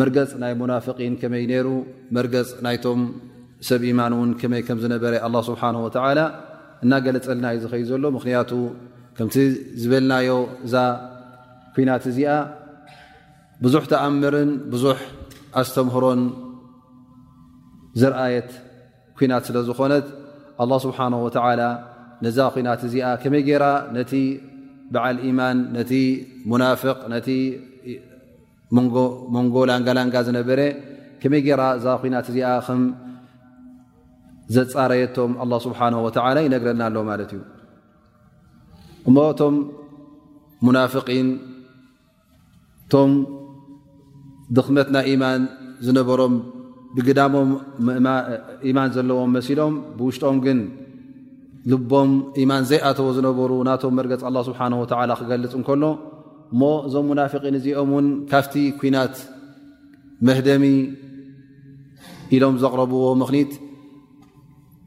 መርገፅ ናይ ሙናፍቒን ከመይ ነይሩ መርገፅ ናይቶም ሰብ ኢማን እውን ከመይ ከም ዝነበረ ኣላ ስብሓን ወተዓላ እናገለፀልና እዩ ዝኸይ ዘሎ ምኽንያቱ ከምቲ ዝበልናዮ እዛ ኩናት እዚኣ ብዙሕ ተኣምርን ብዙሕ ኣስተምህሮን ዘርኣየት ኩናት ስለ ዝኾነት ኣላ ስብሓን ወተላ ነዛ ኩናት እዚኣ ከመይ ገይራ ነቲ በዓል ኢማን ነቲ ሙናፍቅ ነቲ መንጎ ላንጋላንጋ ዝነበረ ከመይ ገይራ እዛ ኩናት እዚኣ ከም ዘፃረየቶም ኣላ ስብሓን ወተላ ይነግረና ኣሎ ማለት እዩ እሞ እቶም ሙናፍቒን እቶም ድኽመት ናይ ኢማን ዝነበሮም ብግዳሞም ኢማን ዘለዎም መሲሎም ብውሽጦም ግን ልቦም ኢማን ዘይኣተዎ ዝነበሩ ናቶም መርገፂ ኣላ ስብሓን ወተላ ክገልፅ እንከሎ እሞ እዞም ሙናፊቒን እዚኦም እውን ካብቲ ኩናት መህደሚ ኢሎም ዘቕረብዎ ምኽኒት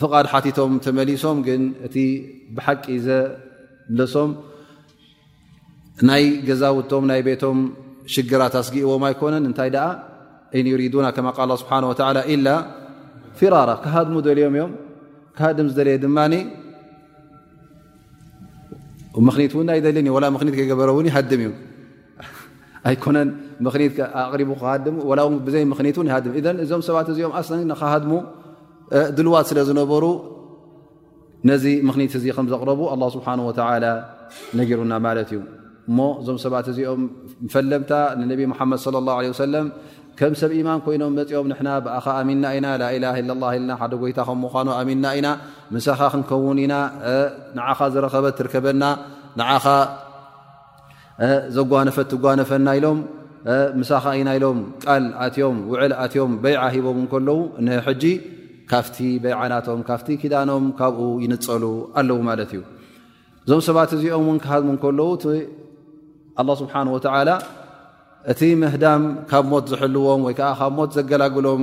ፍቓድ ሓቲቶም ተመሊሶም ግን እቲ ብሓቂ ዘምለሶም ናይ ገዛውቶም ናይ ቤቶም ሽግራት ኣስጊእዎም ኣይኮነን እንታይ ደኣ እን ዩሪዱና ከማ ቃል ስብሓ ወ ኢላ ፊራራ ክሃድሙ ደልዮም እዮም ክሃድም ዝደለየ ድማ ምክኒት እውን ኣይደልን እዩ ላ ምክኒት ከይገበረ እውን ይሃድም እዩ ኣይኮነን ምክኒት ኣቅሪቡ ክሃድም ላ ብዘይ ምክኒት ን ይሃድም እን እዞም ሰባት እዚኦም ኣስ ንክሃድሙ ድልዋት ስለ ዝነበሩ ነዚ ምክኒት እዚ ከም ዘቕረቡ ኣላ ስብሓን ወተላ ነጊሩና ማለት እዩ እሞ እዞም ሰባት እዚኦም ፈለምታ ንነቢ ሙሓመድ ለ ላ ለ ሰለም ከም ሰብ ኢማን ኮይኖም መፅኦም ንሕና ብኣኻ ኣሚና ኢና ላኢላ ለላ ኢልና ሓደ ጎይታ ከም ምኳኑ ኣሚና ኢና ምሳኻ ክንከውን ኢና ንዓኻ ዝረኸበት ትርከበና ንዓኻ ዘጓነፈት ትጓነፈና ኢሎም ምሳኻ ኢና ኢሎም ቃል ኣትዮም ውዕል ኣትዮም በይዓ ሂቦም እንከለዉ ን ሕጂ ካብቲ በይዓናቶም ካብቲ ኪዳኖም ካብኡ ይንፀሉ ኣለዉ ማለት እዩ እዞም ሰባት እዚኦም እውን ክሃድሙ ከለዉ ኣላ ስብሓን ወተዓላ እቲ ምህዳም ካብ ሞት ዝሕልዎም ወይ ከዓ ካብ ሞት ዘገላግሎም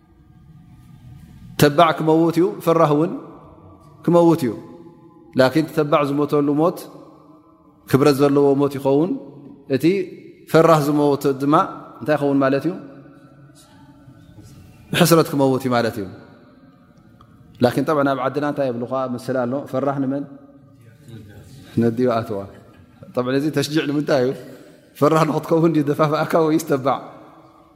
ተባዕ ክመውት እዩ ፈራህ እውን ክመውት እዩ ላኪን ተባዕ ዝሞተሉ ሞት ክብረት ዘለዎ ሞት ይኸውን እቲ ፈራህ ዝመውት ድማ እንታይ ይኸውን ማለት እዩ ብሕስረት ክመውት እዩ ማለት እዩ ላኪን ጠብ ኣብ ዓድና እንታይ የብሉ ዓ ምስላ ኣሎ ፈራህ ንመን ነዲዮ ኣትዋ ጠብ እዚ ተሽጂዕ ንምንታይ እዩ ፈራህ ንክትከውን ዩ ደፋፍእካ ወይ ዝተባዕ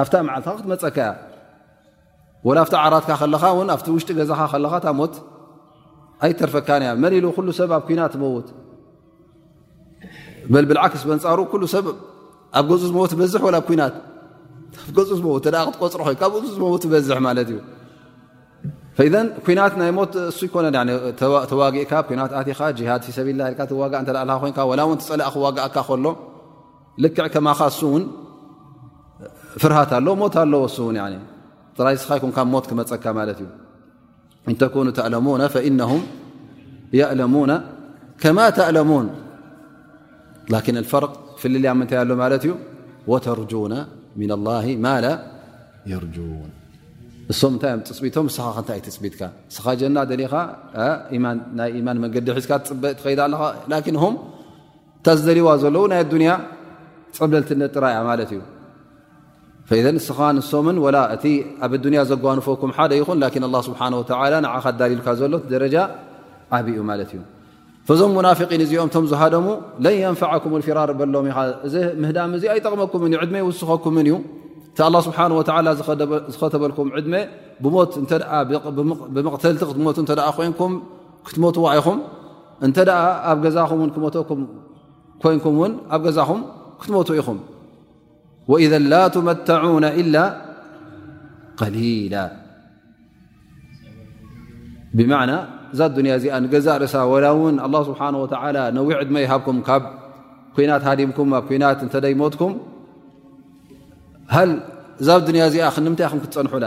ኣብታ መዓልትኻ ክትመፀካ እያ ወላ ኣብቲ ዓራትካ ከለኻ ን ኣብቲ ውሽጢ ገዛኻ ከለኻ እታ ሞት ኣይተርፈካን እያ መን ኢሉ ኩሉ ሰብ ኣብ ኩና ትመውት በልብልዓክስ በንፃሩ ኩሉ ሰብ ኣብ ገፁ ዝመት በዝሕ ወላ ብ ናት ብ ገፁ ዝመት ተ ክትቆፅሮ ኮይ ካብ ገፁ ዝመት በዝሕ ማለት እዩ ፈዘን ኩናት ናይ ሞት እሱ ይኮነ ተዋጊእካ ኩናት ኣቲኻ ጅሃድ ፊሰብላ ኢልካ ትዋጋእ እተ ኮይንካ ወላ እውን ትፀላእ ክዋጋእካ ከሎ ልክዕ ከማኻ እሱ እውን ፍርሃት ኣለዎ ሞት ኣለዎ እሱ እውን ጥራይ ስኻ ይን ካብ ሞት ክመፀካ ማለት እዩ እንተኮኑ ተእለሙነ ፈኢነሁም የእለሙነ ከማ ተእለሙን ላኪን ልፈርቅ ፍልልያ ምንታይ ኣሎ ማለት እዩ ወተርጁነ ምና ላ ማላ የርጁን እሶም እንታይ እዮም ፅፅቢቶም ንስኻ ከንታይ እዩ ትፅቢትካ ንስኻ ጀና ደሊኻ ናይ ኢማን መንገዲ ሒዝካ ትፅበ ትኸይዳ ኣለኻ ላኪን ም እታ ዝደልዋ ዘለዉ ናይ ኣዱንያ ፀብለልትነት ጥራያ ማለት እዩ ፈዘ ንስኻ ንሶምን ወላ እቲ ኣብ ኣዱንያ ዘጓንፈኩም ሓደ ይኹን ላኪን ኣላ ስብሓን ወተላ ንዓኻ ኣዳልልካ ዘሎ ደረጃ ዓብኡ ማለት እዩ ፈዞም ሙናፍቒን እዚኦም እቶም ዝሃደሙ ለን የንፋዓኩም ልፊራር በሎም ኢኻ እዚ ምህዳም እዚ ኣይጠቕመኩምን እዩ ዕድመ ይውስኸኩምን እዩ እቲ ኣላ ስብሓን ወተላ ዝኸተበልኩም ዕድመ ብሞት እተ ብምቕተልቲ ክትሞት እተ ኮይንኩም ክትመትዋ ኢኹም እንተ ኣብ ገዛኹም ን ክመተኩም ኮንኩም ውን ኣብ ገዛኹም ክትመት ኢኹም ወኢዘ ላ ትመተዑነ ኢላ ቀሊላ ብማዕና እዛ ኣዱንያ እዚኣ ንገዛእ ርእሳ ወላ እውን ኣላ ስብሓን ወተላ ነዊ ዕድመ ይሃብኩም ካብ ኩናት ሃዲምኩም ኣብ ኩናት እንተደይሞትኩም ሃል እዛ ኣዱንያ እዚኣ ክንምንታይ ኹም ክትፀንሑላ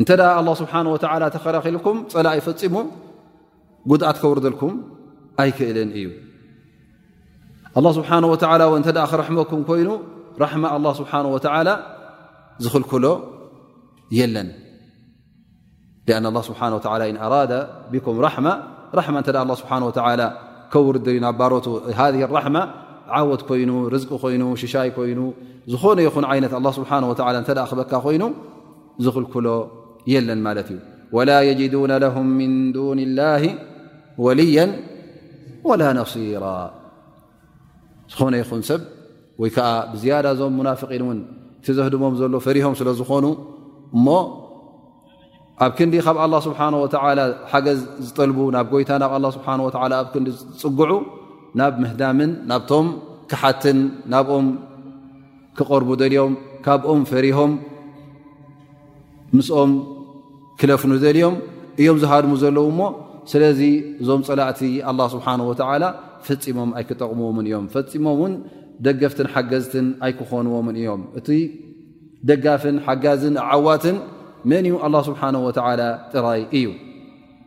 እንተ ኣላ ስብሓን ወተላ ተኸላኺልኩም ፀላኢ ፈፂሙ ጉድኣት ከውርደልኩም ኣይክእልን እዩ ኣላ ስብሓን ወተላ እ እተ ክረሕመኩም ኮይኑ ራሕማ ኣላ ስብሓን ወተላ ዝኽልክሎ የለን ኣ ላ ስብሓ ወላ ን ኣራዳ ብኩም ራማ ራማ እተ ኣ ስብሓ ወላ ከውርደ ዩ ናብ ባሮቱ ሃ ራሕማ ዓወት ኮይኑ ርዝቂ ኮይኑ ሽሻይ ኮይኑ ዝኾነ ይኹን ዓይነት ኣላ ስብሓን ወላ እተ ክበካ ኮይኑ ዝኽልክሎ የለን ማለት እዩ ወላ የጅዱነ ለሁም ምን ዱን ላህ ወልያ ወላ ነሲራ ዝኾነ ይኹን ሰብ ወይ ከዓ ብዝያዳ እዞም ሙናፍቒን እውን እቲ ዘህድሞም ዘሎ ፈሪሆም ስለ ዝኾኑ እሞ ኣብ ክንዲ ካብ ኣላ ስብሓን ወተላ ሓገዝ ዝጠልቡ ናብ ጎይታ ናብ ኣ ስብሓ ወ ኣብ ክንዲ ዝፅግዑ ናብ ምህዳምን ናብቶም ክሓትን ናብኦም ክቐርቡ ደልዮም ካብኦም ፈሪሆም ምስኦም ክለፍኑ ደልዮም እዮም ዝሃድሙ ዘለዉ እሞ ስለዚ እዞም ፀላእቲ ኣላ ስብሓን ወተዓላ ፈፂሞም ኣይክጠቕምዎምን እዮም ፈፂሞም እውን ደገፍትን ሓገዝትን ኣይክኾንዎምን እዮም እቲ ደጋፍን ሓጋዝን ዓዋትን መን እዩ ኣላ ስብሓን ወተዓላ ጥራይ እዩ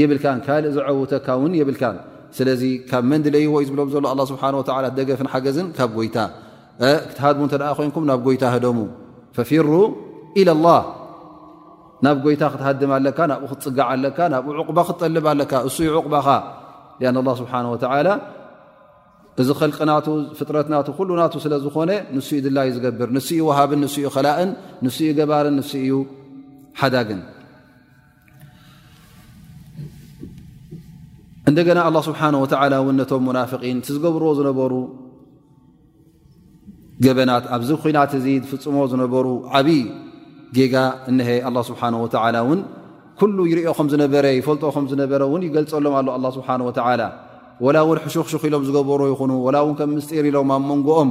የብልካን ካልእ ዘዐውተካ ውን የብልካን ስለዚ ካብ መን ድለይዎ እዩ ዝብሎም ዘሎ ኣላ ስብሓን ወተላ ደገፍን ሓገዝን ካብ ጎይታ ክትሃድሙ እንተ ደኣ ኮይንኩም ናብ ጎይታ ህደሙ ፈፊሩ ኢላ ላህ ናብ ጎይታ ክትሃድም ኣለካ ናብኡ ክትፅጋዕ ኣለካ ናብኡ ዕቑባ ክትጠልብ ኣለካ እሱ ዩ ዕቑባኻ ኣን ላ ስብሓ ወተላ እዚ ኸልቂ ናቱ ፍጥረት ናቱ ኩሉ ናቱ ስለ ዝኾነ ንሱ ዩ ድላዩ ዝገብር ንስኡ ወሃብን ንስኡ ከላእን ንስኡ ገባርን ንስኡ ሓዳግን እንደገና ኣላ ስብሓን ወተላ እውን ነቶም ሙናፍቒን እቲ ዝገብርዎ ዝነበሩ ገበናት ኣብዚ ኩናት እዚ ዝፍፅሞ ዝነበሩ ዓብይ ጌጋ እነሀ ኣላ ስብሓን ወተላ እውን ኩሉ ይርኦ ከም ዝነበረ ይፈልጦ ከም ዝነበረ እውን ይገልፀሎም ኣሎ ኣላ ስብሓን ወተላ ወላ እውን ሕሹኽሹኽ ኢሎም ዝገበሩ ይኹኑ ወላ እውን ከም ምስጢር ኢሎም ኣብ መንጎኦም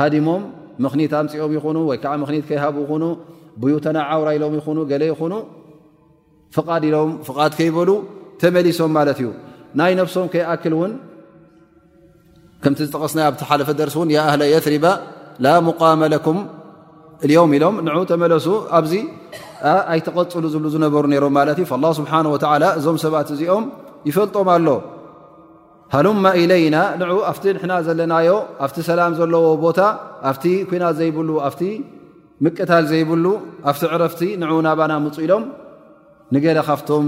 ሃዲሞም ምኽኒት ኣምፂኦም ይኹኑ ወይ ከዓ ምኽኒት ከይሃቡ ይኹኑ ብዩተና ዓውራ ኢሎም ይኹኑ ገለ ይኹኑ ፍቓድ ኢሎም ፍቓድ ከይበሉ ተመሊሶም ማለት እዩ ናይ ነፍሶም ከይኣክል እውን ከምቲ ዝጠቐስና ኣብ ተሓለፈ ደርሲ እውን የኣህለ የትሪባ ላ ሙቃመ ለኩም ልዮም ኢሎም ንዑ ተመለሱ ኣብዚ ኣይተቐፅሉ ዝብሉ ዝነበሩ ነይሮም ማለት እዩ ላ ስብሓን ወተላ እዞም ሰባት እዚኦም ይፈልጦም ኣሎ ሃሉመ ኢለይና ንዑ ኣብቲ ንሕና ዘለናዮ ኣብቲ ሰላም ዘለዎ ቦታ ኣብቲ ኩናት ዘይብሉ ኣብቲ ምቅታል ዘይብሉ ኣብቲ ዕረፍቲ ንዑ ናባና ምፁ ኢሎም ንገለ ካብቶም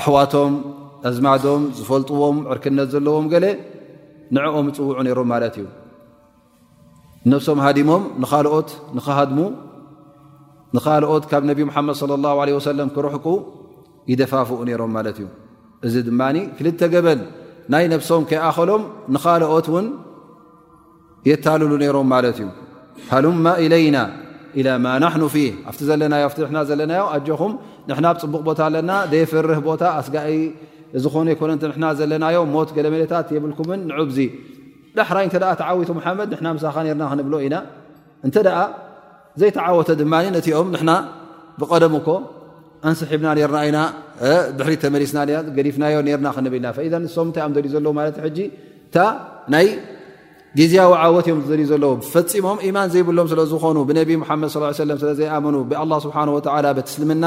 ኣሕዋቶም ኣዝማዶም ዝፈልጥዎም ዕርክነት ዘለዎም ገለ ንዕኦም ይፅውዑ ነይሮም ማለት እዩ ነብሶም ሃዲሞም ንኻልኦት ንክሃድሙ ንኻልኦት ካብ ነቢ ሙሓመድ صለ ላه ለ ወሰለም ክርሕቁ ይደፋፍኡ ነይሮም ማለት እዩ እዚ ድማ ክልተ ገበን ናይ ነብሶም ከይኣኸሎም ንኻልኦት ውን የታልሉ ነይሮም ማለት እዩ ሃሉማ ኢለይና ኢላ ማ ናሕኑ ፊ ኣብቲ ዘለናዮ ኣ ንና ዘለናዮ ኣጀኹም ንሕና ብ ፅቡቕ ቦታ ኣለና ደየፍርህ ቦታ ኣስጋኢ ዝኾነ ይኮነ ንና ዘለናዮ ሞት ገለመለታት የብልኩምን ንዑብዙ ዳሕራይ እንተ ተዓዊቱ ሙሓመድ ንሕና ምሳኻ ነርና ክንብሎ ኢና እንተ ዘይተዓወተ ድማ ነቲኦም ንሕና ብቀደሙ እኮ ኣንስሒብና ነርና ኢና ድሕሪ ተመሊስና ገዲፍናዮ ነርና ክንብል ኢና ፈኢዛ ንሶም እንታይ እዮም ዘልዩ ዘለዉ ማለት ሕጂ እታ ናይ ግዜያዊ ዓወት እዮም ዝዘልዩ ዘለዉ ፈፂሞም ኢማን ዘይብሎም ስለ ዝኾኑ ብነቢ ሙሓመድ ስ ሰለም ስለ ዘይኣመኑ ብኣላ ስብሓን ወተላ በትስልምና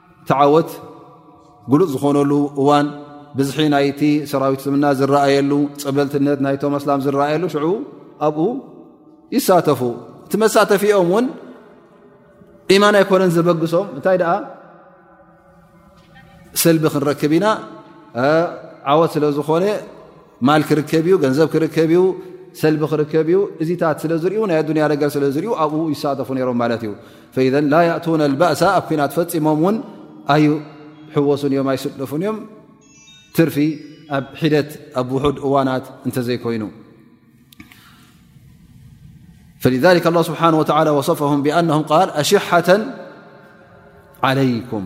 ተዓወት ግሉፅ ዝኾነሉ እዋን ብዝሒ ናይቲ ሰራዊት እስልምና ዝረኣየሉ ፀበልትነት ናይቶም ኣስላም ዝረኣየሉ ሽዑ ኣብኡ ይሳተፉ እቲ መሳተፊኦም እውን ኢማን ኣይኮነን ዘበግሶም እንታይ ደኣ ሰልቢ ክንረክብ ኢና ዓወት ስለ ዝኾነ ማል ክርከብ እዩ ገንዘብ ክርከብ እዩ ሰልቢ ክርከብ እዩ እዚታት ስለ ዝርዩ ናይ ኣዱንያ ነገር ስለ ዝርዩ ኣብኡ ይሳተፉ ነይሮም ማለት እዩ ፈኢዘ ላ ያእቱነ ልባእሳ ኣብ ኩናት ፈፂሞም እውን ኣዩ ሕወሱን እዮም ኣይስለፉን እዮም ትርፊ ኣብ ሒደት ኣብ ውሑድ እዋናት እንተዘይኮይኑ ፈذ ላ ስብሓን ወ ወሰፈም ብኣነም ቃል ኣሽሓተን ዓለይኩም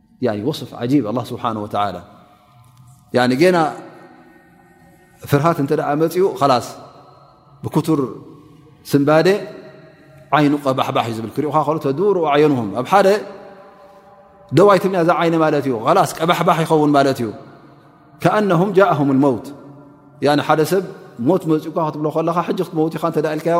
ወስፍ ዓጂብ ኣላ ስብሓን ወተላ ጌና ፍርሃት እንተ መፅኡ ላስ ብክቱር ስምባደ ዓይኑ ቀባሕባሕ እዩ ዝብል ክሪኡካ ከሉ ተዱሩ ኣየንሁም ኣብ ሓደ ደው ኣይትብልያ እዛ ዓይኒ ማለት እዩ ላስ ቀባሕባሕ ይኸውን ማለት እዩ ከኣነሁም ጃእም ሞውት ሓደ ሰብ ሞት መፅኡካ ክትብሎ ከለካ ሕጂ ክትመውት ኢኻ እተ ኢልካዮ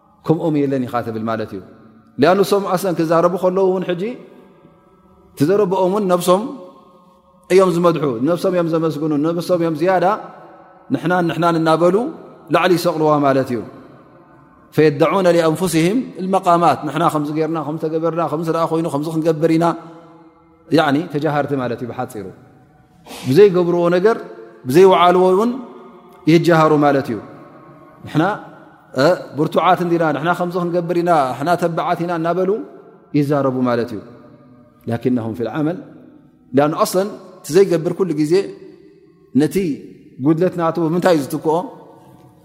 ከምኦም የለን ኢኻ ትብል ማለት እዩ ሊኣ ንሶም ኣሰን ክዛረቡ ከለዉ እውን ሕጂ ትዘረብኦም ውን ነብሶም እዮም ዝመድሑ ነብሶም እዮም ዘመስግኑ ነብሶም እዮም ዝያዳ ንሕናን ንሕናን እናበሉ ላዕሊ ይሰቕልዋ ማለት እዩ ፈየዳዑነ ኣንፍስህም መቃማት ንሕና ከምዚ ገርና ከምተገበርና ከምዚ ኣ ኮይኑ ከምዚ ክንገብር ኢና ተጃሃርቲ ማለት እዩ ብሓፂሩ ብዘይገብርዎ ነገር ብዘይወዓልዎ እውን ይጃሃሩ ማለት እዩ ንና ብርቱዓት እንዲና ንና ከምዚ ክንገብር ኢና ና ተባዓት ኢና እናበሉ ይዛረቡ ማለት እዩ ላኪናም ፊ ዓመል ኣ ኣስለን እቲ ዘይገብር ኩሉ ግዜ ነቲ ጉድለት ናቱ ብምንታይ እዩ ዝትክኦ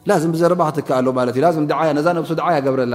ላዝም ብዘረባ ክትከኣሎ ማለት እዩ ላም ዳዓያ ነዛ ነብሱ ድዓያ ገብረላ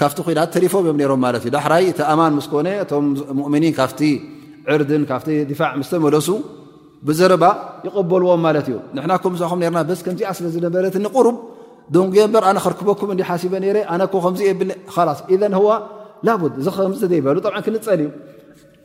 ካብቲ ኩናት ተሪፎም እዮም ነሮም ማለት እዩ ዳሕራይ እቲ ኣማን ምስ ኮነ እቶም ሙእምኒን ካብቲ ዕርድን ካብቲ ድፋዕ ምስ ተመለሱ ብዘረባ ይቐበልዎም ማለት እዩ ንሕና ከም ዝኹም ርና በስ ከምዚኣ ስለ ዝነበረት ንቕሩብ ደንጉዮ እበር ኣነ ከርክበኩም እንዲ ሓሲበ ነረ ኣነኮ ከምዚ የብል ላስ ኢዘን ህዋ ላቡድ እዚ ከምዚ ዘይበሉ ጠብዓ ክንፀል እዩ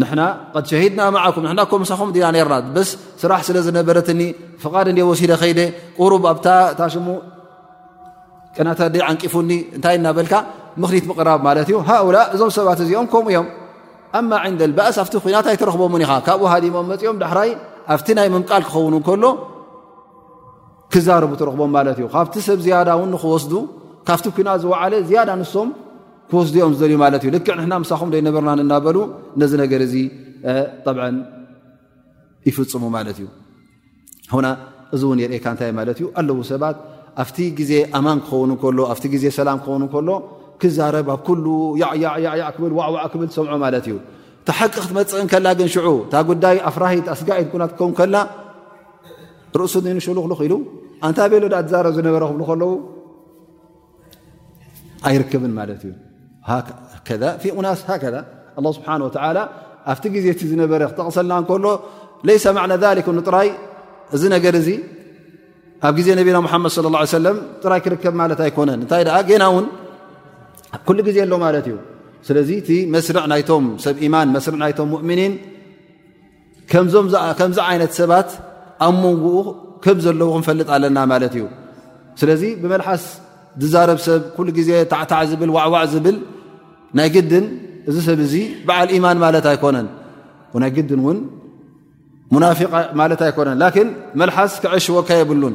ንሕና ቀድ ሸሂድና መዓኩም ንሕና እኮ ምሳኹም ዲና ነርና በስ ስራሕ ስለ ዝነበረትኒ ፍቓድ እንደ ወሲደ ከይደ ቁሩብ ኣብታ እታ ሽሙ ቅናታ ደ ዓንቂፉኒ እንታይ እናበልካ ምኽኒት ምቕራብ ማለት እዩ ሃኡላ እዞም ሰባት እዚኦም ከምኡ እዮም ኣማ ዕንደ ልባእስ ኣብቲ ኩናት ኣይተረኽቦምን ኢኻ ካብኡ ሃዲሞም መፂኦም ዳሕራይ ኣብቲ ናይ ምምቃል ክኸውን ከሎ ክዛረቡ ትረኽቦም ማለት እዩ ካብቲ ሰብ ዝያዳ እውን ንክወስዱ ካብቲ ኩናት ዝወዓለ ዝያዳ ንሶም ክወስዱ ኦም ዝደልዩ ማለት እዩ ልክዕ ንሕና ምሳኹም ዘይነበርና እናበሉ ነዚ ነገር እዚ ጠብ ይፍፅሙ ማለት እዩ ና እዚ እውን የርእካ እንታይ ማለት እዩ ኣለዉ ሰባት ኣብቲ ግዜ ኣማን ክኸውን ከሎ ኣብቲ ግዜ ሰላም ክኸውን ከሎ ክዛረብ ኣብ ኩሉ ያዕዕ ክብል ዋዕዋዕ ክብል ትሰምዖ ማለት እዩ እቲ ሓቂ ክትመፅእ ከላ ግን ሽዑ እታ ጉዳይ ኣፍራሂት ኣስጋኢት ኩናት ክከውን ከላ ርእሱ ንሽሉኽሉኽ ኢሉ ኣንታይ ቤሎ ዳኣ ትዛረብ ዝነበረ ክብሉ ከለዉ ኣይርከብን ማለት እዩ ኡናስ ሃከ ኣላ ስብሓን ወተላ ኣብቲ ግዜ እቲ ዝነበረ ክጠቕሰልና እንከሎ ለይሰ ማዕና ሊክ ንጥራይ እዚ ነገር እዚ ኣብ ግዜ ነቢና ሙሓመድ ለ ላ ሰለም ጥራይ ክርከብ ማለት ኣይኮነን እንታይ ደኣ ገና እውን ኩሉ ግዜ ኣሎ ማለት እዩ ስለዚ እቲ መስርዕ ናይቶም ሰብ ኢማን መስርዕ ናይቶም ሙእምኒን ከምዚ ዓይነት ሰባት ኣብ መንጎኡ ከም ዘለዉ ክንፈልጥ ኣለና ማለት እዩ ስለዚ ብመልሓስ ዝዛረብ ሰብ ኩሉ ግዜ ታዕታዕ ዝብል ዋዕዋዕ ዝብል ናይ ግድን እዚ ሰብ እዚ በዓል ኢማን ማለት ኣይኮነን ናይ ግድን እውን ሙናፊቅ ማለት ኣይኮነን ላኪን መልሓስ ክዕሽወካ የብሉን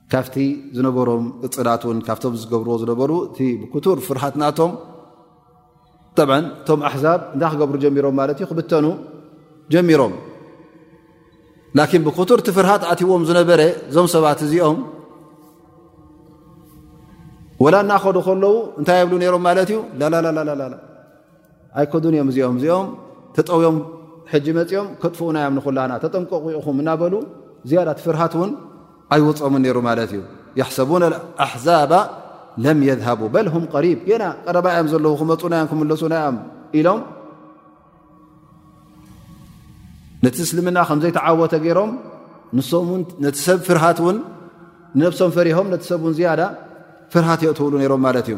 ካብቲ ዝነበሮም ቅፅላት ውን ካብቶም ዝገብርዎ ዝነበሩ እቲ ብክቱር ፍርሃት ናቶም ጠብ እቶም ኣሕዛብ እንታይ ክገብሩ ጀሚሮም ማለት እዩ ክብተኑ ጀሚሮም ላኪን ብክቱር እቲ ፍርሃት ኣትዎም ዝነበረ እዞም ሰባት እዚኦም ወላ እናኸዱ ከለዉ እንታይ የብሉ ነይሮም ማለት እዩ ላላላላላ ኣይከዱን እዮም እዚኦም እዚኦም ተጠውዮም ሕጂ መፅኦም ከጥፍኡና እዮም ንኩላና ተጠንቀቑ ኢኹም እናበሉ ዝያዳ እቲ ፍርሃት እውን ኣይወፅኦምን ነይሩ ማለት እዩ የሕሰቡን ኣሕዛባ ለም የዝሃቡ በል ሁም ቀሪብ ገና ቀረባ እዮም ዘለዉ ክመፁና እዮም ክምለሱና እዮም ኢሎም ነቲ እስልምና ከም ዘይተዓወተ ገይሮም ንሶም ውን ነቲ ሰብ ፍርሃት እውን ንነብሶም ፈሪሆም ነቲ ሰብ እውን ዝያዳ ፍርሃት የእትውሉ ነይሮም ማለት እዩ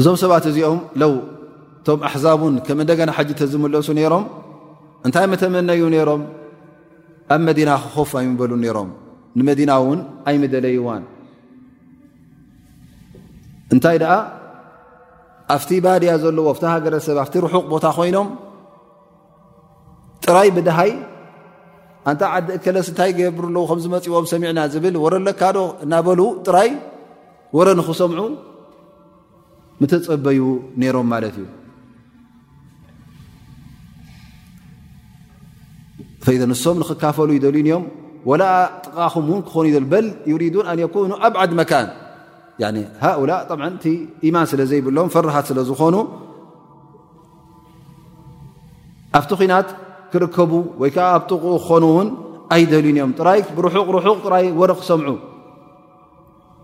እዞም ሰባት እዚኦም ለው እቶም ኣሕዛብ ን ከም እንደገና ሓጂ ተዝምለሱ ነይሮም እንታይ መተመነዩ ነይሮም ኣብ መዲና ክኮፍ ኣይምበሉ ነይሮም ንመዲና እውን ኣይምደለይዋን እንታይ ደኣ ኣብቲ ባድያ ዘለዎ ኣብቲ ሃገረሰብ ኣብቲ ርሑቕ ቦታ ኮይኖም ጥራይ ብድሃይ ኣንታ ዓዲ እከለስ እንታይ ገብሩ ኣለዉ ከም ዝመፅዎም ሰሚዕና ዝብል ወረ ኣለካ ዶ እናበሉ ጥራይ ወረ ንክሰምዑ ምተፀበዩ ነይሮም ማለት እዩ ፈኢዘ ንሶም ንክካፈሉ ይደልዩን እዮም ወላ ጥቃኹም እውን ክኾኑ ይደል በል ዩሪዱን ኣን የኩኑ ኣብዓድ መካን ሃኡላ እቲ ኢማን ስለ ዘይብሎም ፈርሃት ስለ ዝኾኑ ኣብቲ ኩናት ክርከቡ ወይ ከዓ ኣብ ጥቕኡ ክኾኑ እውን ኣይደልዩን እዮም ጥራይ ብርሑቕ ርሑቕ ጥራይ ወረ ክሰምዑ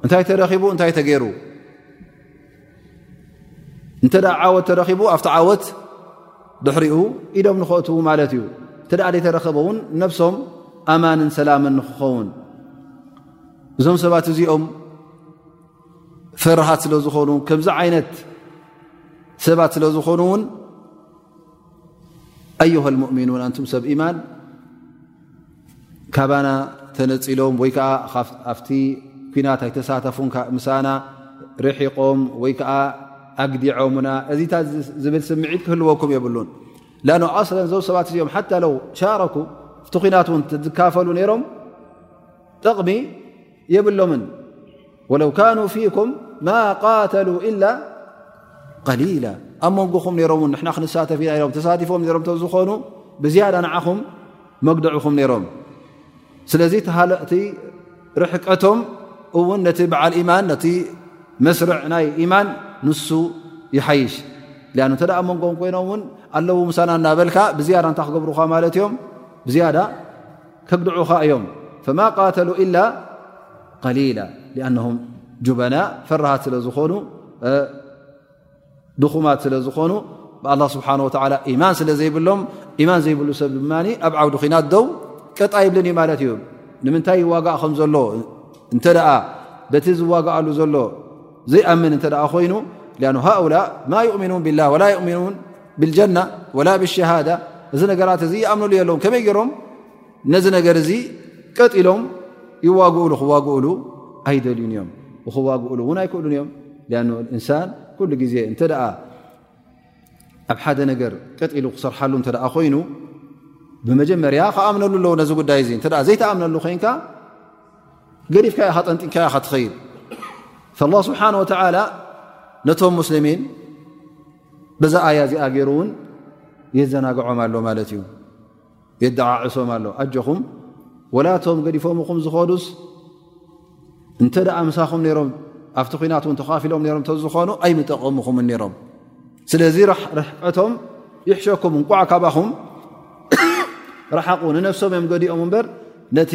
እንታይ ተረኺቡ እንታይ ተገይሩ እንተ ዓወት ተረኺቡ ኣብቲ ዓወት ድሕሪኡ ኢዶም ንኸእትዉ ማለት እዩ እንተ ዘይተረኸበ እውን ነብሶም ኣማንን ሰላምን ንክኸውን እዞም ሰባት እዚኦም ፈርሃት ስለዝኾኑ ከምዚ ዓይነት ሰባት ስለ ዝኾኑ ውን ኣዩሃ ልሙእሚኑን ኣንቱም ሰብ ኢማን ካባና ተነፂሎም ወይ ከዓ ኣብቲ ኩናት ኣይተሳተፉ ምሳና ርሒቆም ወይ ከዓ ኣግዲዖምና እዚታ ዝብል ስምዒት ክህልወኩም የብሉን ኣ ኣስለ ዞም ሰባት እዚኦም ሓታ ለው ሻረኩ እቲ ኩናት ውን ዝካፈሉ ነይሮም ጥቕሚ የብሎምን ወለው ካኑ ፊኩም ማ ቃተሉ ኢላ ቀሊላ ኣብ መንጎኹም ነሮም ን ንሕና ክንሳተፍ ኢና ኢሎም ተሳቲፎም ሮም ተዝኾኑ ብዝያዳ ንዓኹም መግድዕኹም ነይሮም ስለዚ ተሃለእቲ ርሕቀቶም እውን ነቲ በዓል ኢማን ነቲ መስርዕ ናይ ኢማን ንሱ ይሓይሽ ኣ እንተ ኣብ መንጎም ኮይኖም እውን ኣለዉ ምሳና እናበልካ ብዝያዳ እንታይ ክገብሩኻ ማለት እዮም ብዝያዳ ከግድዑኻ እዮም ፈማ ቃተሉ ኢላ ቀሊላ ኣነም ጁበና ፈራሃት ስለ ዝኾኑ ድኹማት ስለ ዝኾኑ ብኣላ ስብሓን ወተላ ኢማን ስለ ዘይብሎም ኢማን ዘይብሉ ሰብ ድማ ኣብ ዓውዲ ኩናት ደው ቀጣ ይብልን እዩ ማለት እዩ ንምንታይ ይዋጋእ ከም ዘሎ እንተ ደኣ በቲ ዝዋጋኣሉ ዘሎ ዘይኣምን እንተ ኮይኑ ሃኡላ ማ ዩእምኑን ብላ ወላ ምን ብልጀና ወላ ብሸሃዳ እዚ ነገራት እዚ ይኣምንሉ የለዉ ከመይ ገይሮም ነዚ ነገር እዚ ቀጢሎም ይዋግኡሉ ክዋግኡሉ ኣይደልዩን እዮም ክዋግኡሉ እውን ኣይክእሉን እዮም ኣን እንሳን ኩሉ ግዜ እንተ ኣብ ሓደ ነገር ቀጢሉ ክሰርሓሉ እተ ኮይኑ ብመጀመርያ ክኣምነሉ ኣለዎ ነዚ ጉዳይ እዚ ተ ዘይተኣምነሉ ኮንካ ገዲፍካ ኢ ጠንጢንካያ ካ ትኸይድ ስብሓን ወተላ ነቶም ሙስልሚን በዛ ኣያ እዚኣ ገይሩ እውን የዘናግዖም ኣሎ ማለት እዩ የደዓዕሶም ኣሎ ኣጆኹም ወላቶም ገዲፎምኹም ዝኸዱስ እንተ ደኣ ምሳኹም ነይሮም ኣብቲ ኩናት እውን ተካፊሎም ነሮም እተዝኾኑ ኣይምጠቐምኹምን ነይሮም ስለዚ ርሕቀቶም ይሕሸኩም እንቋዕ ካባኹም ረሓቑ ንነፍሶም እዮም ገዲኦም እምበር ነቲ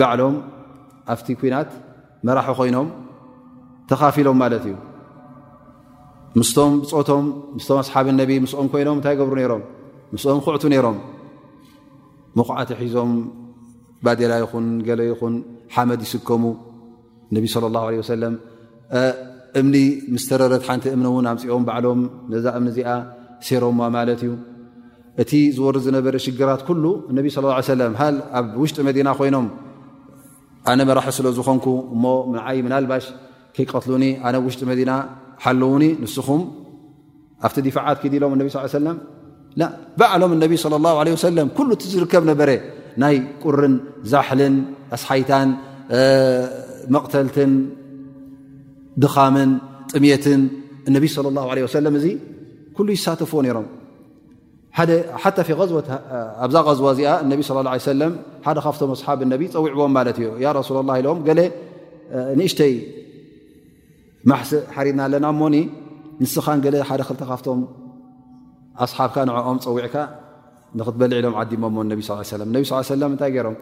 ባዕሎም ኣብቲ ኩናት መራሒ ኮይኖም ተኻፊሎም ማለት እዩ ምስቶም ብፆቶም ምስቶም ኣስሓብ ነቢ ምስኦም ኮይኖም እንታይ ገብሩ ነይሮም ምስኦም ኩዕቱ ነይሮም መኹዓቲ ሒዞም ባዴላ ይኹን ገለ ይኹን ሓመድ ይስከሙ ነቢ صለ ላه ለ ወሰለም እምኒ ምስ ተረረት ሓንቲ እምኒ እውን ኣምፅኦም ባዕሎም ነዛ እምኒ እዚኣ ሴሮማ ማለት እዩ እቲ ዝወር ዝነበረ ሽግራት ኩሉ እነቢ ስለ ላ ሰለም ሃል ኣብ ውሽጢ መዲና ኮይኖም ኣነ መራሒ ስለ ዝኾንኩ እሞ ንዓይ ምናልባሽ ከይቀትሉኒ ኣነ ውሽጢ መዲና ሓለዉኒ ንስኹም ኣብቲ ዲፋዓት ኪድ ኢሎም ነቢ ስ ሰለም ባዕሎም ነቢ ለ ላ ለ ወሰለም ኩሉ እቲ ዝርከብ ነበረ ናይ ቁርን ዛሕልን ኣስሓይታን መቕተልትን ድኻምን ጥሜትን እነቢ ለ ላ ለ ወሰለም እዚ ኩሉ ይሳተፍዎ ነይሮም ሓታ ኣብዛ ቐዝዋ እዚኣ እነቢ ስ ላ ሰለም ሓደ ካብቶም ኣስሓብ እነቢ ፀዊዕዎም ማለት እዩ ያ ረሱላ ላ ኢሎም ገለ ንእሽተይ ማሕሰ ሓሪድና ኣለና እሞኒ ንስኻን ገለ ሓደ ክልተ ካብቶም ኣስሓብካ ንዕኦም ፀዊዕካ ንክትበልዕ ኢሎም ዓዲሞሞ ነቢ ስ ሰለ ነቢ ስ ሰለም እንታይ ገይሮም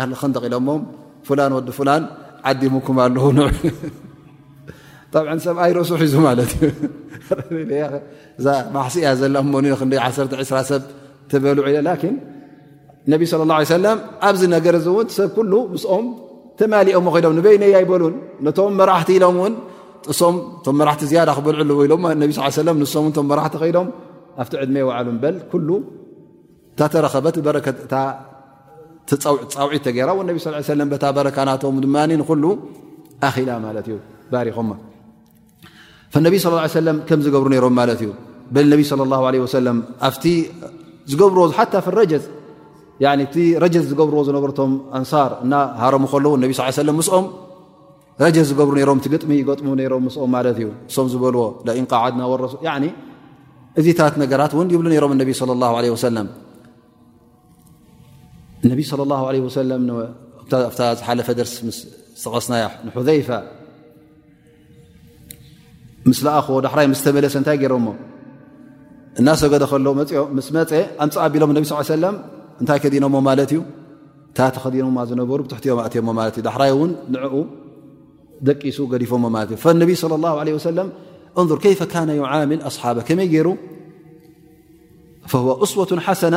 ኣህሊ ክንደቕ ኢሎሞም ፍላን ወዲ ፍላን ዓዲሙኩም ኣለዉ ን ብዓ ሰብኣይ ርእሱ ሒዙ ማለት እዩ እዛ ማሕሲ እያ ዘላ እሞኒ ክንደይ ዓሰተ ዕስራ ሰብ ትበሉ ዒለ ላኪን ነቢ ስለ ላ ሰለም ኣብዚ ነገር እዚ እውን ሰብ ኩሉ ምስኦም ተማሊኦሞ ኮይዶም ንበይነይ ኣይበሉን ነቶም መራሕቲ ኢሎም እውን ጥሶም እቶም መራሕቲ ዝያዳ ክበልዕሉ ዎ ኢሎም ነቢ ስ ሰለም ንሶም እቶም መራሕቲ ከይዶም ኣብቲ ዕድመ ይውዓሉ ንበል ኩሉ እታ ተረኸበት በረከታ ፃውዒት ተገይራ እ ነቢ ስ ሰለም በታ በረካ ናቶም ድማ ንኩሉ ኣኺላ ማለት እዩ ባሪኹማ ነቢ ስ ሰለም ከም ዝገብሩ ነይሮም ማለት እዩ በል ነቢ ለ ላ ለ ወሰለም ኣብቲ ዝገብርዎ ሓታ ፍረጀት እቲ ረጀት ዝገብርዎ ዝነበርቶም ኣንሳር እና ሃረሙ ከለዉ ነቢ ስ ሰለ ምስኦም ረጀት ዝገብሩ ነሮም እቲ ግጥሚ ይገጥሙ ነሮም ምስኦም ማለት እዩ እሶም ዝበልዎ ን ዓድና ወረሱ እዚታት ነገራት እውን ይብሉ ነሮም ነቢ ለ ላ ለ ወሰለም ነቢ ለ ላ ለ ወሰለም ዝሓለፈ ደርሲ ምስ ተቐስናያ ንሑዘይፋ ምስ ለኣኹዎ ዳሕራይ ምስ ተመለሰ እንታይ ገይሮሞ እናሰገደ ከሎ መፅኦ ምስ መፀ ኣምፅ ኣቢሎም ነቢ ስ ሰለም እንታይ ከዲኖሞ ማለት እዩ እታ ተኸዲኖማ ዝነበሩ ብትሕቲኦም ኣእትዮሞ ማለት እዩ ዳሕራይ እውን ንዕኡ ደቂሱ ገዲፎሞ ማለት እዩ ፈነቢ ለ ላ ለ ወሰለም እንር ከይፈ ካነ ዩዓምል ኣስሓበ ከመይ ገይሩ ፈዋ እስወትን ሓሰና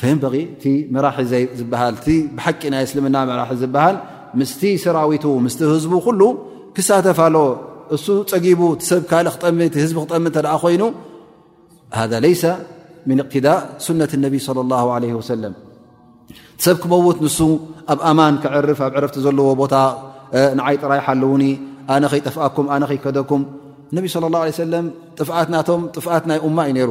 ፈሂም ፈቂ እቲ መራሒ ዘይ ዝበሃል እቲ ብሓቂ ናይ እስልምና መራሒ ዝበሃል ምስቲ ሰራዊቱ ምስቲ ህዝቡ ኩሉ ክሳተፍ ኣለ እሱ ፀጊቡ ሰብ ካል ክጠሚ እ ህዝቢ ክጠሚ እተ ኮይኑ ሃ ለይሰ ምን እቅትዳእ ሱነት ነቢ ለ ላ ለ ወሰለም ሰብ ክመውት ንሱ ኣብ ኣማን ክዕርፍ ኣብ ዕረፍቲ ዘለዎ ቦታ ንዓይ ጥራይ ሓልውኒ ኣነ ከይጠፍኣኩም ኣነ ከይከደኩም እነቢ ለ ላ ሰለም ጥፍኣት ናቶም ጥፍኣት ናይ እማ እዩ ነይሩ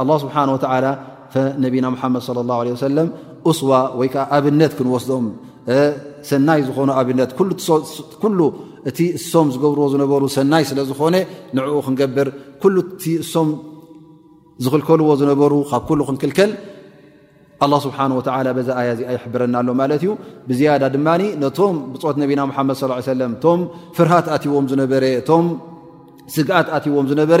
ኣላ ስብሓን ወተዓላ ነቢና ሙሓመድ ለ ላ ለ ሰለም እስዋ ወይ ከዓ ኣብነት ክንወስዶም ሰናይ ዝኾኑ ኣብነት ኩሉ እቲ እሶም ዝገብርዎ ዝነበሩ ሰናይ ስለ ዝኾነ ንዕኡ ክንገብር ኩሉ እቲ እሶም ዝኽልከልዎ ዝነበሩ ካብ ኩሉ ክንክልከል ኣላ ስብሓን ወተዓላ በዛ ኣያ እዚኣ ይሕብረና ኣሎ ማለት እዩ ብዝያዳ ድማ ነቶም ብፆት ነቢና ሙሓመድ ስ ሰለም እቶም ፍርሃት ኣትዎም ዝነበረ እቶም ስግኣት ኣትዎም ዝነበረ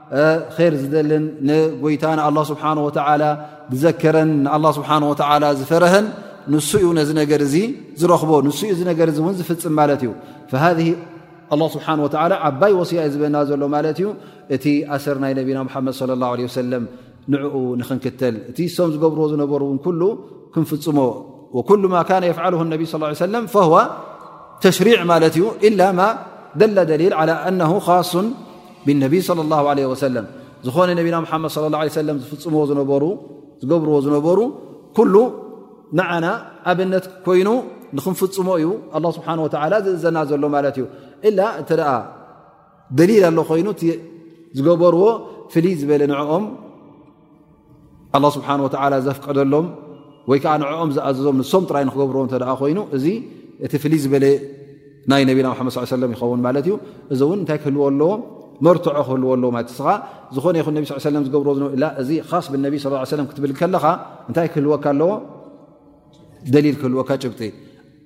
ር ዝደልን ንጎይታ ንኣላ ስብሓን ወተላ ዝዘከረን ንኣላ ስብሓን ወተላ ዝፈረሀን ንሱ እዩ ነዚ ነገር እዚ ዝረኽቦ ንሱ እዩ ዚ ነገር እዚ እውን ዝፍፅም ማለት እዩ ኣላ ስብሓን ወተላ ዓባይ ወስያ እዩ ዝበና ዘሎ ማለት እዩ እቲ ኣሰር ናይ ነቢና ሙሓመድ ለ ላ ለ ወሰለም ንዕኡ ንክንክተል እቲ ሶም ዝገብርዎ ዝነበሩ እውን ኩሉ ክንፍፅሞ ወኩሉ ማ ካነ የፍዓል ነቢ ስ ሰለም ፈዋ ተሽሪዕ ማለት እዩ ኢላ ማ ደላ ደሊል ላ ኣነ ካሱን ብነቢ صለ ላሁ ዓለ ወሰለም ዝኾነ ነቢና ሙሓመድ صለ ላ ለ ሰለም ዝፍፅምዎ ዝነበሩ ዝገብርዎ ዝነበሩ ኩሉ ንዓና ኣብነት ኮይኑ ንክንፍፅሞ እዩ ኣላ ስብሓን ወተዓላ ዝእዘና ዘሎ ማለት እዩ እላ እንተ ደኣ ደሊል ኣሎ ኮይኑ ዝገበርዎ ፍልይ ዝበለ ንዕኦም ኣላ ስብሓን ወተዓላ ዘፍቀደሎም ወይ ከዓ ንዕኦም ዝኣዘዞም ንሶም ጥራይ ንክገብርዎ እተ ኮይኑ እዚ እቲ ፍልይ ዝበለ ናይ ነቢና ሓመድ ስ ሰለም ይኸውን ማለት እዩ እዚ እውን እንታይ ክህልዎ ኣለዎ መርትዖ ክህልዎ ኣለዎ ማለት ስኻ ዝኾነ ይኹን ነቢ ስ ሰለም ዝገብርዎ ዝነበ ላ እዚ ካስ ብነቢ ስ ሰለም ክትብል ከለኻ እንታይ ክህልወካ ኣለዎ ደሊል ክህልወካ ጭብጢ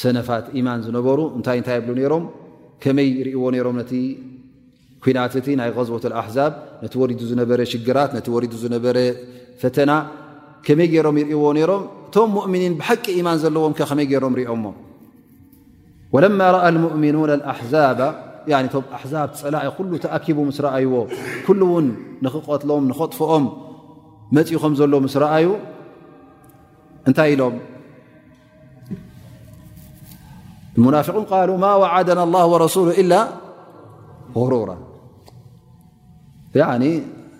ሰነፋት ኢማን ዝነበሩ እንታይ እንታይ ይብሉ ነይሮም ከመይ ይርእዎ ነይሮም ነቲ ኩናት እቲ ናይ غዝወት ኣሕዛብ ነቲ ወሪዱ ዝነበረ ሽግራት ነቲ ወሪዱ ዝነበረ ፈተና ከመይ ገይሮም ይርእዎ ነይሮም እቶም ሙእምኒን ብሓቂ ኢማን ዘለዎም ከ ከመይ ገይሮም ሪኦሞ ወለማ ረኣ ልሙእምኑን ኣሕዛባ እቶም ኣሕዛብ ፀላኢ ኩሉ ተኣኪቡ ምስ ረኣይዎ ኩሉ እውን ንኽቐትሎም ንኸጥፍኦም መፅኡ ከም ዘሎ ምስ ረኣዩ እንታይ ኢሎም ሙናፍን ቃሉ ማ ዋዓደና ላ ወረሱሉ ኢላ غሩራ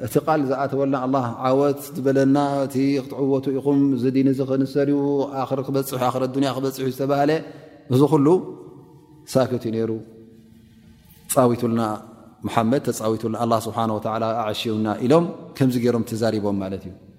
እቲ ቃል ዝኣተወና ኣ ዓወት ዝበለና እቲ ክትዕወቱ ኢኹም እዚ ዲን እዚ ክንሰር ዩ ኣክሪ ክበፅሑ ኣክረ ኣዱንያ ክበፅሑ ዝተባሃለ እዚ ኩሉ ሳክት እዩ ነይሩ ፃዊቱልና መሓመድ ተፃዊቱልና ኣላ ስብሓን ወላ ኣዐሽውና ኢሎም ከምዚ ገይሮም ተዛሪቦም ማለት እዩ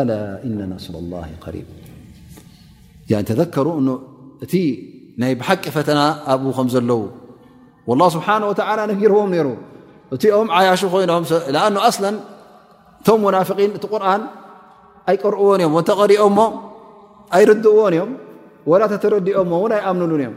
ኣላ ኢነ ነስረ ላሂ ቀሪብ እያ ተዘከሩ እ እቲ ናይ ብሓቂ ፈተና ኣብኡ ከም ዘለዉ ላ ስብሓን ወተላ ነጊርዎም ነይሩ እቲኦም ዓያሹ ኮይኖም ኣኑ ኣስለን እቶም ሙናፍቒን እቲ ቁርን ኣይቀርእዎን እዮም ወተቐሪኦሞ ኣይርድእዎን እዮም ወላ ተተረዲኦሞ እውን ኣይኣምንሉን እዮም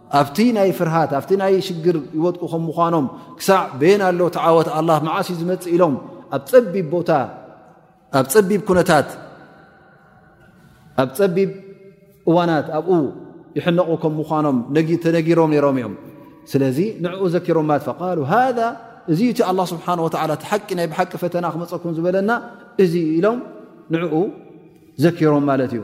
ኣብቲ ናይ ፍርሃት ኣብቲ ናይ ሽግር ይወጥቁ ከም ምዃኖም ክሳዕ ቤን ኣሎ ተዓወት ኣላ መዓስ እዩ ዝመፅእ ኢሎም ኣብ ፀቢብ ቦታ ኣብ ፀቢብ ኩነታት ኣብ ፀቢብ እዋናት ኣብኡ ይሕነቑ ከም ምዃኖም ተነጊሮም ነይሮም እዮም ስለዚ ንዕኡ ዘኪሮም ማለት ፈቃሉ ሃذ እዚ እቲ ኣላ ስብሓን ወላ እቲ ሓቂ ናይ ብሓቂ ፈተና ክመፀኩም ዝበለና እዚ ኢሎም ንዕኡ ዘኪሮም ማለት እዩ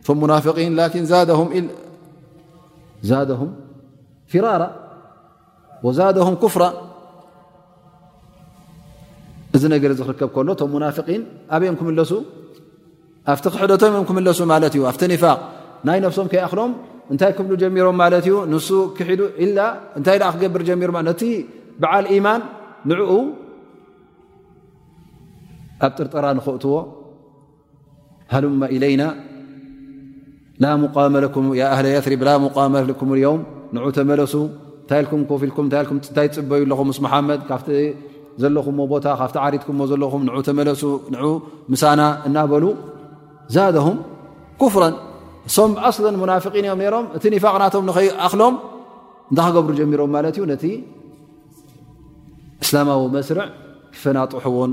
እቶም ሙናፍቒን ላኪን ዛደሁም ፊራራ ወዛደሁም ኩፍራ እዚ ነገር እዚ ክርከብ ከሎ እቶም ሙናፍቒን ኣበይ ዮም ክምለሱ ኣብቲ ክሕደቶም እዮም ክምለሱ ማለት እዩ ኣብቲ ኒፋቅ ናይ ነፍሶም ከይኣክሎም እንታይ ክብሉ ጀሚሮም ማለት እዩ ንሱ ክሒዱ ኢላ እንታይ ደኣ ክገብር ጀሚሩ ነቲ በዓል ኢማን ንዕኡ ኣብ ጥርጠራ ንክእትዎ ሃሉመ ኢለይና ላ ሙቃመ ለኩም ኣህለ የሪብ ላ ሙቃመ ልኩም ዮም ንዑ ተመለሱ እንታይ ኢልኩም ኮፍ ኢልኩም ታይ ፅበዩ ኣለኹም ምስ መሓመድ ካብቲ ዘለኹም ቦታ ካብቲ ዓሪትኩምዎ ዘለኹም ን ተመለሱ ን ምሳና እናበሉ ዛደሁም ኩፍረን እሶም ኣስለ ሙናፍቒን እዮም ነሮም እቲ ኒፋቅ ናቶም ንኸይኣኽሎም እንታይ ክገብሩ ጀሚሮም ማለት እዩ ነቲ እስላማዊ መስርዕ ክፈናጥሑዎን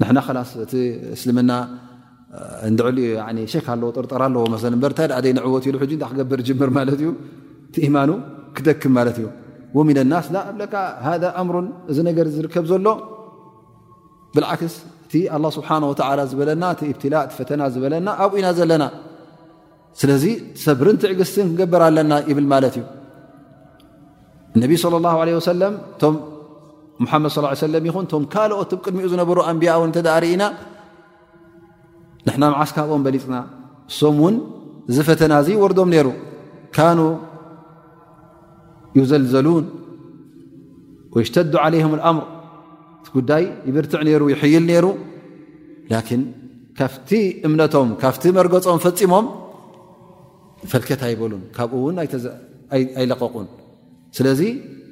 ንሕና ላስ እቲ እስልምና እንድዕሉ ሸክ ኣለዎ ጥርጠር ኣለዎ መሰ በር እታይ ደኣ ዘይንዕወት ኢሉ ሕ እታይ ክገብር ጅምር ማለት እዩ ቲኢማኑ ክደክም ማለት እዩ ወሚን ናስ ላ እብለካ ሃ ኣምሩ እዚ ነገር ዝርከብ ዘሎ ብልዓክስ እቲ ኣላ ስብሓን ወተላ ዝበለና እቲ እብትላእ እቲ ፈተና ዝበለና ኣብኡ ኢና ዘለና ስለዚ ሰብርን ትዕግስትን ክንገብር ኣለና ይብል ማለት እዩ ነቢ صለ ላ ለ ወሰለም እቶም ሙሓመድ ስ ሰለም ይኹን እቶም ካልኦት ብ ቅድሚኡ ዝነበሩ ኣንቢያ እውን እተ ርእና ንሕና መዓስ ካብኦም በሊፅና እሶም እውን እዚ ፈተና እዚ ወርዶም ነይሩ ካኑ ዩዘልዘሉን ወይሽተዱ ዓለይም ኣምር እቲ ጉዳይ ይብርትዕ ነይሩ ይሕይል ነይሩ ላኪን ካብቲ እምነቶም ካብቲ መርገፆም ፈፂሞም ፈልከት ኣይበሉን ካብኡ እውን ኣይለቀቁን ስለዚ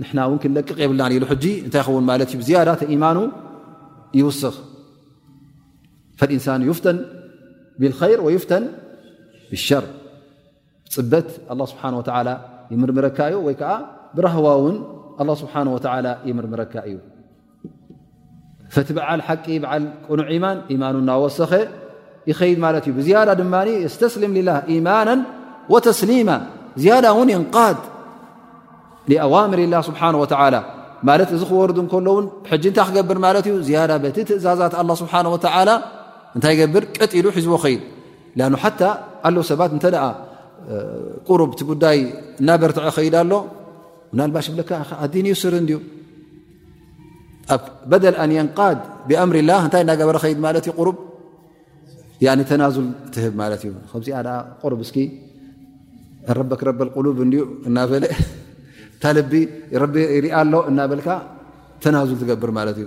ንሕና እውን ክንለቅቕ የብልና ኢሉ ሕጂ እንታይ ይኸውን ማለት እዩ ብዝያዳ ተኢማኑ ይውስኽ ፈልእንሳን ይፍተን ብልከይር ወይፍተን ብሸር ጽበት ኣላ ስብሓን ወተዓላ ይምርምረካ እዩ ወይ ከዓ ብራህዋ እውን ኣላ ስብሓን ወተዓላ ይምርምረካ እዩ ፈቲ በዓል ሓቂ በዓል ቅኑዕ ኢማን ኢማኑ እናወሰኸ ይኸይድ ማለት እዩ ብዝያዳ ድማ የስተስልም ላ ኢማና ወተስሊማ ዝያዳ እውን የንቃድ ኣዋምር ላ ስብሓን ወተላ ማለት እዚ ክወርዱ እንከሎ ውን ሕጂ እንታይ ክገብር ማለት እዩ ዝያዳ በቲ ትእዛዛት ኣላ ስብሓን ወተዓላ እንታይ ገብር ቀጢሉ ሒዝቦ ኸይድ ኣ ሓታ ኣለው ሰባት እተ ቁሩብ እቲ ጉዳይ እናበርትዐ ከይድ ኣሎ ናልባሽ ብለካ ኣዲን ዩስር እንድዩ ኣብ በደል ኣን የንቃድ ብኣምር ላ እንታይ እናገበረ ከይድ ማለት እዩ ቁሩብ ተናዙል ትህብ ማለት እዩ ከምዚኣ ቁሩብ እስኪ ረበክ ረበል ቁሉብ እንድዩ እናበለ ታልቢ ቢ ይርኣ ኣሎ እናበልካ ተናዙል ትገብር ማለት እዩ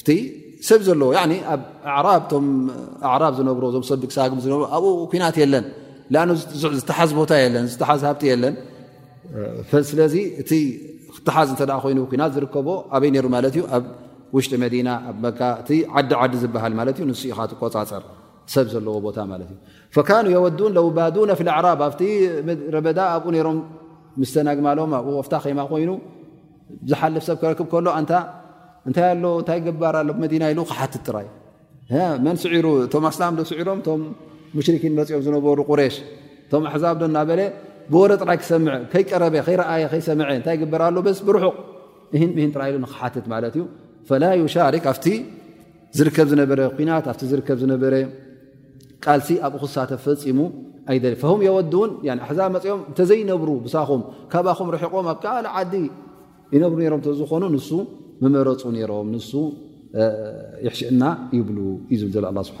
እቲ ሰብ ዘለዎ ኣብ ኣዕራብ ቶም ኣዕራብ ዝነብሮ እዞም ሰብ ድግሳግም ዝነብሩ ኣብኡ ኩናት የለን ኣ ዝተሓዝ ቦታ የለን ዝተሓዝ ሃብቲ የለን ስለዚ እቲ ክተሓዝ እተ ኮይኑ ኩናት ዝርከቦ ኣበይ ነሩ ማለት እዩ ኣብ ውሽጢ መዲና ኣብ መካ እቲ ዓዲ ዓዲ ዝበሃል ማለት እዩ ንስ ኢኻ ትቆፃፀር ሰብ ዘለዎ ቦታ ማለት እዩ ፈካኑ የወዱን ለውባዱነ ፊ ኣዕራብ ኣብቲ ረበዳ ኣብኡ ነሮም ምስተናግማሎም ኣብኡ ወፍታ ከማ ኮይኑ ዝሓልፍ ሰብ ክረክብ ከሎ ኣንታ እንታይ ኣሎ እንታይ ገባር ኣሎ መዲና ኢሉ ክሓትት ጥራይ መን ስዒሩ እቶም ኣስላም ዶ ስዒሮም እቶም ሙሽርኪን መፅኦም ዝነበሩ ቁሬሽ እቶም ኣሕዛብ ዶ እናበለ ብወረ ጥራይ ክሰምዐ ከይቀረበ ከይረኣየ ከይሰምዐ እንታይ ግበር ኣሎ በስ ብርሑቕ እሂን ብሂን ጥራይ ኢሉ ንክሓትት ማለት እዩ ፈላ ዩሻርክ ኣብቲ ዝርከብ ዝነበረ ኩናት ኣብቲ ዝርከብ ዝነበረ ቃልሲ ኣብኡ ክሳተፍ ፈፂሙ ኣይደ ም የወድውን ኣሕዛ መፅኦም እተዘይነብሩ ብሳኹም ካባኹም ርሒቆም ኣብ ካል ዓዲ ይነብሩ ሮም እተዝኾኑ ንሱ ምመረፁ ነይሮም ንሱ ይሕሽእና ይብሉ እዩ ዝብል ዘሎ ስብሓ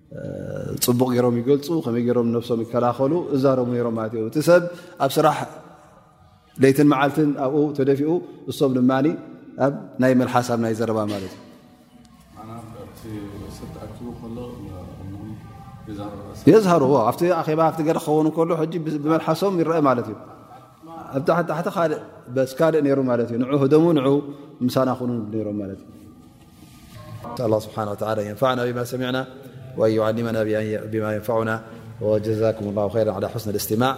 ፅቡቕ ገይሮም ይገልፁ ከመይ ገይሮም ነብሶም ይከላኸሉ እዛረቡ ነይሮም ማለት እዩ እቲ ሰብ ኣብ ስራሕ ለይትን መዓልትን ኣብኡ ተደፊኡ እሶም ድማ ኣብ ናይ መልሓስ ኣብ ናይ ዘረባ ማለት እዩ የዝሃሩ ኣብቲ ኣኼባ ኣብቲ ገር ክኸውን ከሎ ሕጂ ብመልሓሶም ይረአ ማለት እዩ ኣብ ታሕታሕቲ ካልእ በስ ካልእ ነይሩ ማለት እዩ ንዑ ህደሙ ንዑ ምሳና ክኑ ነይሮም ማለት እዩ الله سبحانه وتعالى أن ينفعنا بما سمعنا وأن يعلمنا بما ينفعنا وجزاكم الله خيرا على حسن الاستماع